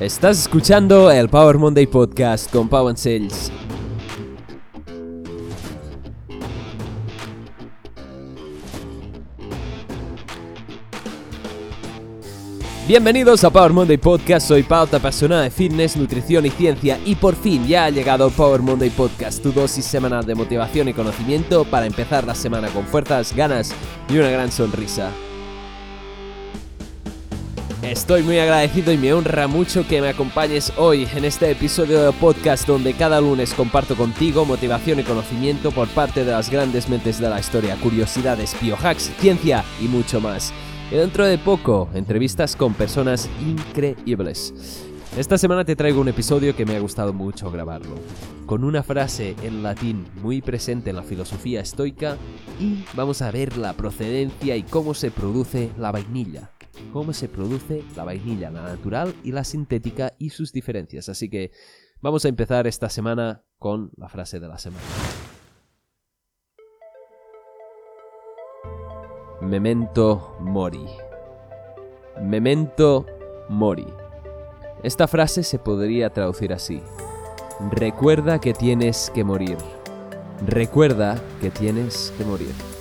Estás escuchando el Power Monday Podcast con Pau Sales. Bienvenidos a Power Monday Podcast, soy Pau, apasionada de fitness, nutrición y ciencia y por fin ya ha llegado Power Monday Podcast, tu dosis semanal de motivación y conocimiento para empezar la semana con fuerzas, ganas y una gran sonrisa. Estoy muy agradecido y me honra mucho que me acompañes hoy en este episodio de podcast donde cada lunes comparto contigo motivación y conocimiento por parte de las grandes mentes de la historia, curiosidades, biohacks, ciencia y mucho más. Y dentro de poco, entrevistas con personas increíbles. Esta semana te traigo un episodio que me ha gustado mucho grabarlo, con una frase en latín muy presente en la filosofía estoica y vamos a ver la procedencia y cómo se produce la vainilla cómo se produce la vainilla, la natural y la sintética y sus diferencias. Así que vamos a empezar esta semana con la frase de la semana. Memento mori. Memento mori. Esta frase se podría traducir así. Recuerda que tienes que morir. Recuerda que tienes que morir.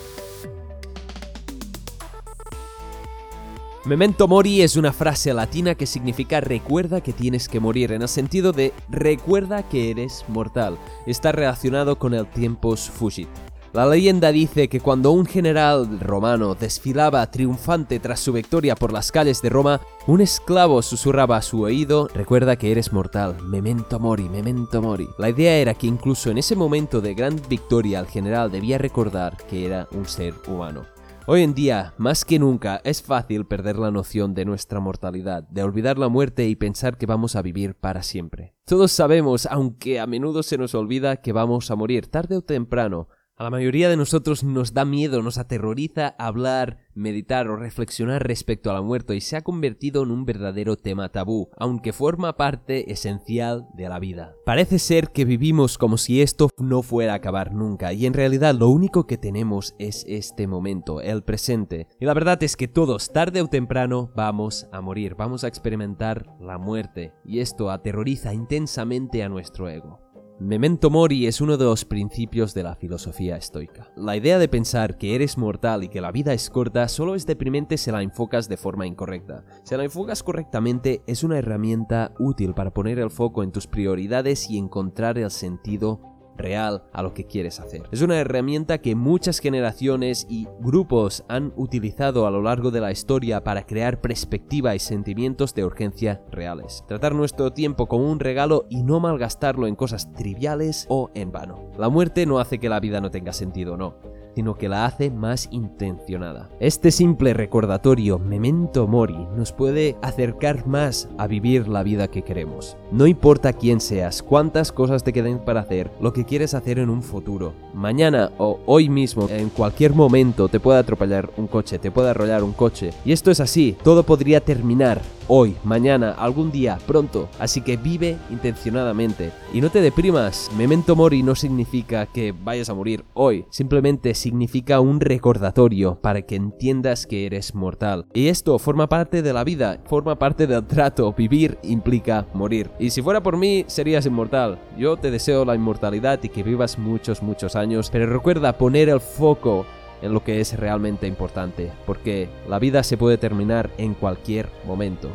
Memento mori es una frase latina que significa recuerda que tienes que morir, en el sentido de recuerda que eres mortal. Está relacionado con el tiempos fugit. La leyenda dice que cuando un general romano desfilaba triunfante tras su victoria por las calles de Roma, un esclavo susurraba a su oído, recuerda que eres mortal, memento mori, memento mori. La idea era que incluso en ese momento de gran victoria el general debía recordar que era un ser humano. Hoy en día, más que nunca, es fácil perder la noción de nuestra mortalidad, de olvidar la muerte y pensar que vamos a vivir para siempre. Todos sabemos, aunque a menudo se nos olvida, que vamos a morir tarde o temprano, la mayoría de nosotros nos da miedo, nos aterroriza hablar, meditar o reflexionar respecto a la muerte y se ha convertido en un verdadero tema tabú, aunque forma parte esencial de la vida. Parece ser que vivimos como si esto no fuera a acabar nunca y en realidad lo único que tenemos es este momento, el presente. Y la verdad es que todos, tarde o temprano, vamos a morir, vamos a experimentar la muerte y esto aterroriza intensamente a nuestro ego. Memento mori es uno de los principios de la filosofía estoica. La idea de pensar que eres mortal y que la vida es corta solo es deprimente si la enfocas de forma incorrecta. Si la enfocas correctamente es una herramienta útil para poner el foco en tus prioridades y encontrar el sentido real a lo que quieres hacer. Es una herramienta que muchas generaciones y grupos han utilizado a lo largo de la historia para crear perspectiva y sentimientos de urgencia reales. Tratar nuestro tiempo como un regalo y no malgastarlo en cosas triviales o en vano. La muerte no hace que la vida no tenga sentido, no sino que la hace más intencionada. Este simple recordatorio, memento mori, nos puede acercar más a vivir la vida que queremos. No importa quién seas, cuántas cosas te queden para hacer, lo que quieres hacer en un futuro. Mañana o hoy mismo, en cualquier momento, te puede atropellar un coche, te puede arrollar un coche. Y esto es así, todo podría terminar hoy, mañana, algún día, pronto. Así que vive intencionadamente. Y no te deprimas. Memento mori no significa que vayas a morir hoy. Simplemente significa un recordatorio para que entiendas que eres mortal. Y esto forma parte de la vida, forma parte del trato. Vivir implica morir. Y si fuera por mí, serías inmortal. Yo te deseo la inmortalidad y que vivas muchos, muchos años. Pero recuerda poner el foco en lo que es realmente importante, porque la vida se puede terminar en cualquier momento.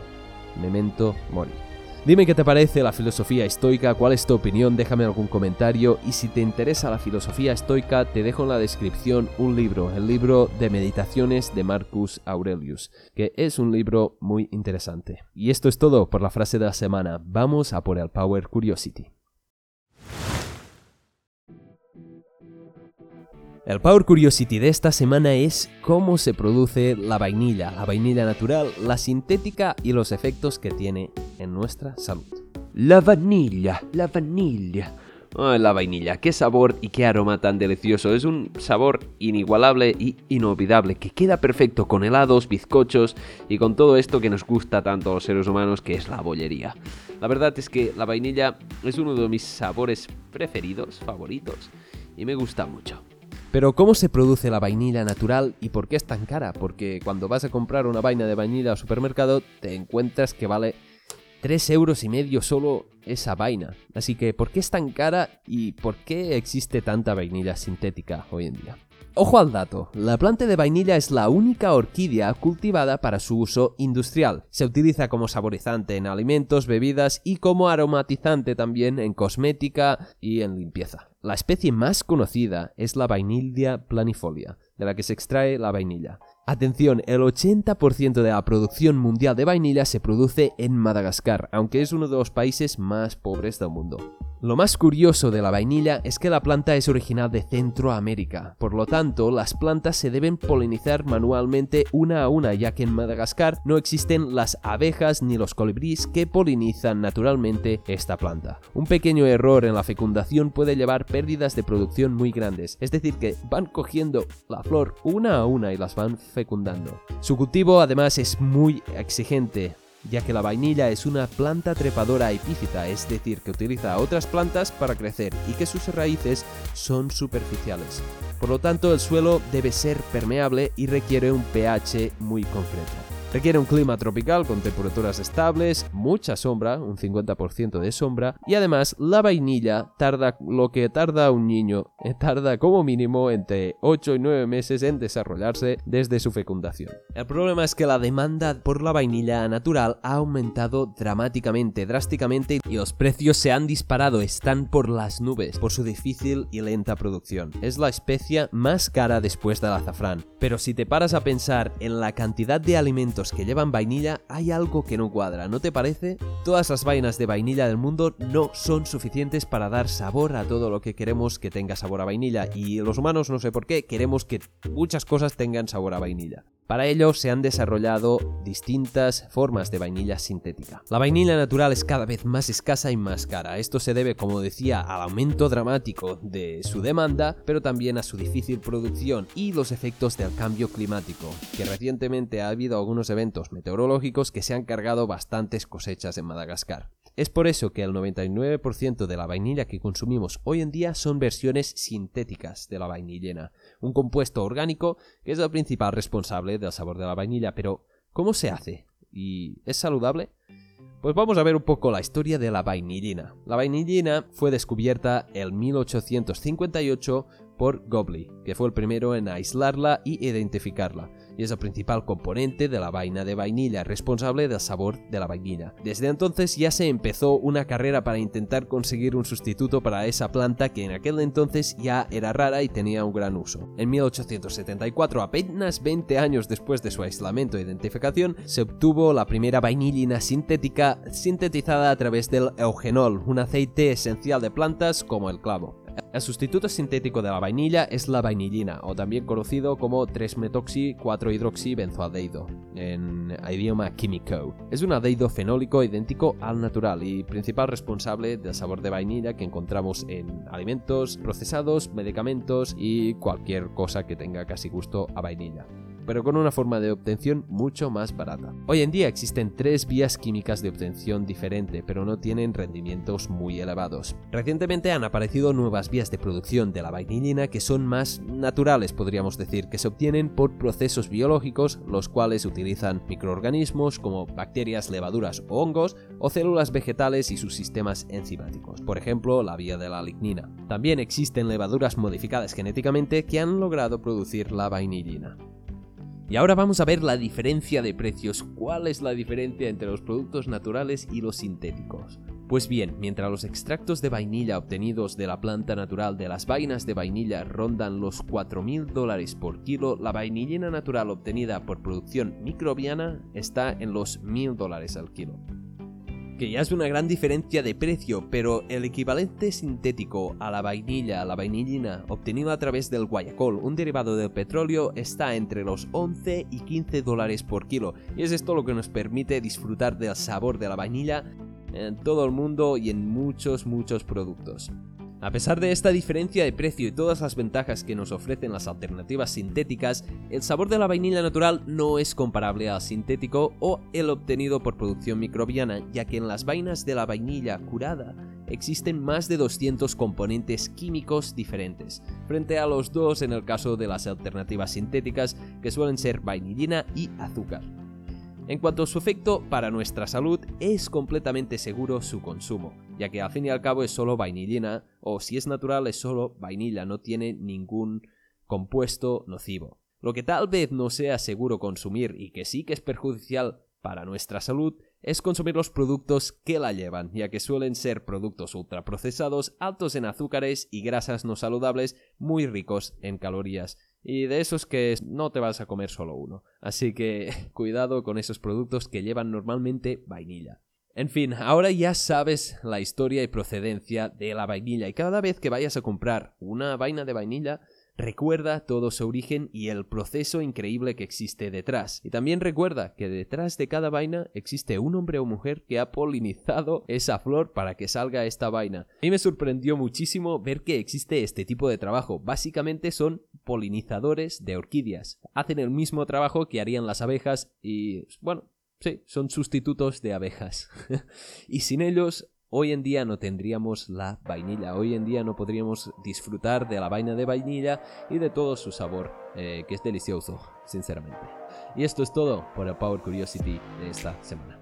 Memento mori. Dime qué te parece la filosofía estoica, cuál es tu opinión, déjame algún comentario y si te interesa la filosofía estoica te dejo en la descripción un libro, el libro de meditaciones de Marcus Aurelius, que es un libro muy interesante. Y esto es todo por la frase de la semana, vamos a por el Power Curiosity. El Power Curiosity de esta semana es cómo se produce la vainilla, la vainilla natural, la sintética y los efectos que tiene en nuestra salud. La vanilla, la vanilla. la vainilla, qué sabor y qué aroma tan delicioso. Es un sabor inigualable y inolvidable que queda perfecto con helados, bizcochos y con todo esto que nos gusta tanto a los seres humanos que es la bollería. La verdad es que la vainilla es uno de mis sabores preferidos, favoritos y me gusta mucho. Pero ¿cómo se produce la vainilla natural y por qué es tan cara? Porque cuando vas a comprar una vaina de vainilla al supermercado te encuentras que vale 3 euros y medio solo esa vaina. Así que, ¿por qué es tan cara y por qué existe tanta vainilla sintética hoy en día? Ojo al dato, la planta de vainilla es la única orquídea cultivada para su uso industrial. Se utiliza como saborizante en alimentos, bebidas y como aromatizante también en cosmética y en limpieza. La especie más conocida es la Vainilla planifolia, de la que se extrae la vainilla. Atención, el 80% de la producción mundial de vainilla se produce en Madagascar, aunque es uno de los países más pobres del mundo. Lo más curioso de la vainilla es que la planta es original de Centroamérica, por lo tanto las plantas se deben polinizar manualmente una a una ya que en Madagascar no existen las abejas ni los colibríes que polinizan naturalmente esta planta. Un pequeño error en la fecundación puede llevar pérdidas de producción muy grandes, es decir que van cogiendo la flor una a una y las van fecundando. Su cultivo además es muy exigente, ya que la vainilla es una planta trepadora epífita, es decir, que utiliza otras plantas para crecer y que sus raíces son superficiales. Por lo tanto, el suelo debe ser permeable y requiere un pH muy concreto. Requiere un clima tropical con temperaturas estables, mucha sombra, un 50% de sombra, y además la vainilla tarda lo que tarda un niño, eh, tarda como mínimo entre 8 y 9 meses en desarrollarse desde su fecundación. El problema es que la demanda por la vainilla natural ha aumentado dramáticamente, drásticamente, y los precios se han disparado, están por las nubes, por su difícil y lenta producción. Es la especia más cara después del azafrán, pero si te paras a pensar en la cantidad de alimentos que llevan vainilla hay algo que no cuadra, ¿no te parece? Todas las vainas de vainilla del mundo no son suficientes para dar sabor a todo lo que queremos que tenga sabor a vainilla y los humanos no sé por qué queremos que muchas cosas tengan sabor a vainilla. Para ello se han desarrollado distintas formas de vainilla sintética. La vainilla natural es cada vez más escasa y más cara. Esto se debe, como decía, al aumento dramático de su demanda, pero también a su difícil producción y los efectos del cambio climático, que recientemente ha habido algunos eventos meteorológicos que se han cargado bastantes cosechas en Madagascar. Es por eso que el 99% de la vainilla que consumimos hoy en día son versiones sintéticas de la vainillena, un compuesto orgánico que es el principal responsable del sabor de la vainilla. Pero, ¿cómo se hace? ¿Y es saludable? Pues vamos a ver un poco la historia de la vainillina. La vainillina fue descubierta en 1858 por Gobley, que fue el primero en aislarla y identificarla y es el principal componente de la vaina de vainilla, responsable del sabor de la vainilla. Desde entonces ya se empezó una carrera para intentar conseguir un sustituto para esa planta que en aquel entonces ya era rara y tenía un gran uso. En 1874, apenas 20 años después de su aislamiento e identificación, se obtuvo la primera vainillina sintética sintetizada a través del eugenol, un aceite esencial de plantas como el clavo. El sustituto sintético de la vainilla es la vainillina, o también conocido como 3-metoxi-4-hidroxibenzoaldehído, en idioma químico. Es un aldehído fenólico idéntico al natural y principal responsable del sabor de vainilla que encontramos en alimentos procesados, medicamentos y cualquier cosa que tenga casi gusto a vainilla pero con una forma de obtención mucho más barata. Hoy en día existen tres vías químicas de obtención diferente, pero no tienen rendimientos muy elevados. Recientemente han aparecido nuevas vías de producción de la vainillina que son más naturales, podríamos decir, que se obtienen por procesos biológicos, los cuales utilizan microorganismos como bacterias, levaduras o hongos, o células vegetales y sus sistemas enzimáticos, por ejemplo, la vía de la lignina. También existen levaduras modificadas genéticamente que han logrado producir la vainillina. Y ahora vamos a ver la diferencia de precios. ¿Cuál es la diferencia entre los productos naturales y los sintéticos? Pues bien, mientras los extractos de vainilla obtenidos de la planta natural de las vainas de vainilla rondan los 4.000 dólares por kilo, la vainillina natural obtenida por producción microbiana está en los 1.000 dólares al kilo que ya es una gran diferencia de precio, pero el equivalente sintético a la vainilla, la vainillina, obtenido a través del guayacol, un derivado del petróleo, está entre los 11 y 15 dólares por kilo. Y es esto lo que nos permite disfrutar del sabor de la vainilla en todo el mundo y en muchos, muchos productos. A pesar de esta diferencia de precio y todas las ventajas que nos ofrecen las alternativas sintéticas, el sabor de la vainilla natural no es comparable al sintético o el obtenido por producción microbiana, ya que en las vainas de la vainilla curada existen más de 200 componentes químicos diferentes, frente a los dos en el caso de las alternativas sintéticas, que suelen ser vainillina y azúcar. En cuanto a su efecto para nuestra salud, es completamente seguro su consumo, ya que al fin y al cabo es solo vainillina, o si es natural es solo vainilla, no tiene ningún compuesto nocivo. Lo que tal vez no sea seguro consumir y que sí que es perjudicial para nuestra salud es consumir los productos que la llevan, ya que suelen ser productos ultraprocesados, altos en azúcares y grasas no saludables, muy ricos en calorías. Y de esos que no te vas a comer solo uno. Así que cuidado con esos productos que llevan normalmente vainilla. En fin, ahora ya sabes la historia y procedencia de la vainilla y cada vez que vayas a comprar una vaina de vainilla, Recuerda todo su origen y el proceso increíble que existe detrás. Y también recuerda que detrás de cada vaina existe un hombre o mujer que ha polinizado esa flor para que salga esta vaina. A mí me sorprendió muchísimo ver que existe este tipo de trabajo. Básicamente son polinizadores de orquídeas. Hacen el mismo trabajo que harían las abejas y, bueno, sí, son sustitutos de abejas. y sin ellos Hoy en día no tendríamos la vainilla, hoy en día no podríamos disfrutar de la vaina de vainilla y de todo su sabor, eh, que es delicioso, sinceramente. Y esto es todo por el Power Curiosity de esta semana.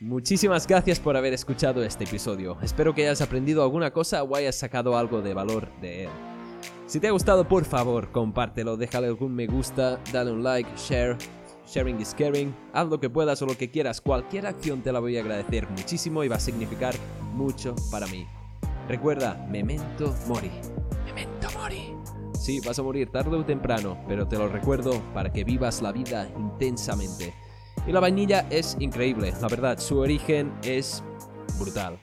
Muchísimas gracias por haber escuchado este episodio. Espero que hayas aprendido alguna cosa o hayas sacado algo de valor de él. Si te ha gustado, por favor, compártelo, déjale algún me gusta, dale un like, share Sharing is caring. Haz lo que puedas o lo que quieras. Cualquier acción te la voy a agradecer muchísimo y va a significar mucho para mí. Recuerda, memento mori. Memento mori. Sí, vas a morir tarde o temprano, pero te lo recuerdo para que vivas la vida intensamente. Y la vainilla es increíble, la verdad, su origen es brutal.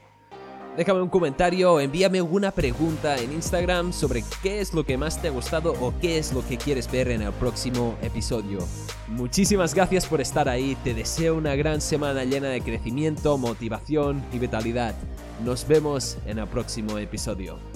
Déjame un comentario envíame alguna pregunta en Instagram sobre qué es lo que más te ha gustado o qué es lo que quieres ver en el próximo episodio. Muchísimas gracias por estar ahí, te deseo una gran semana llena de crecimiento, motivación y vitalidad. Nos vemos en el próximo episodio.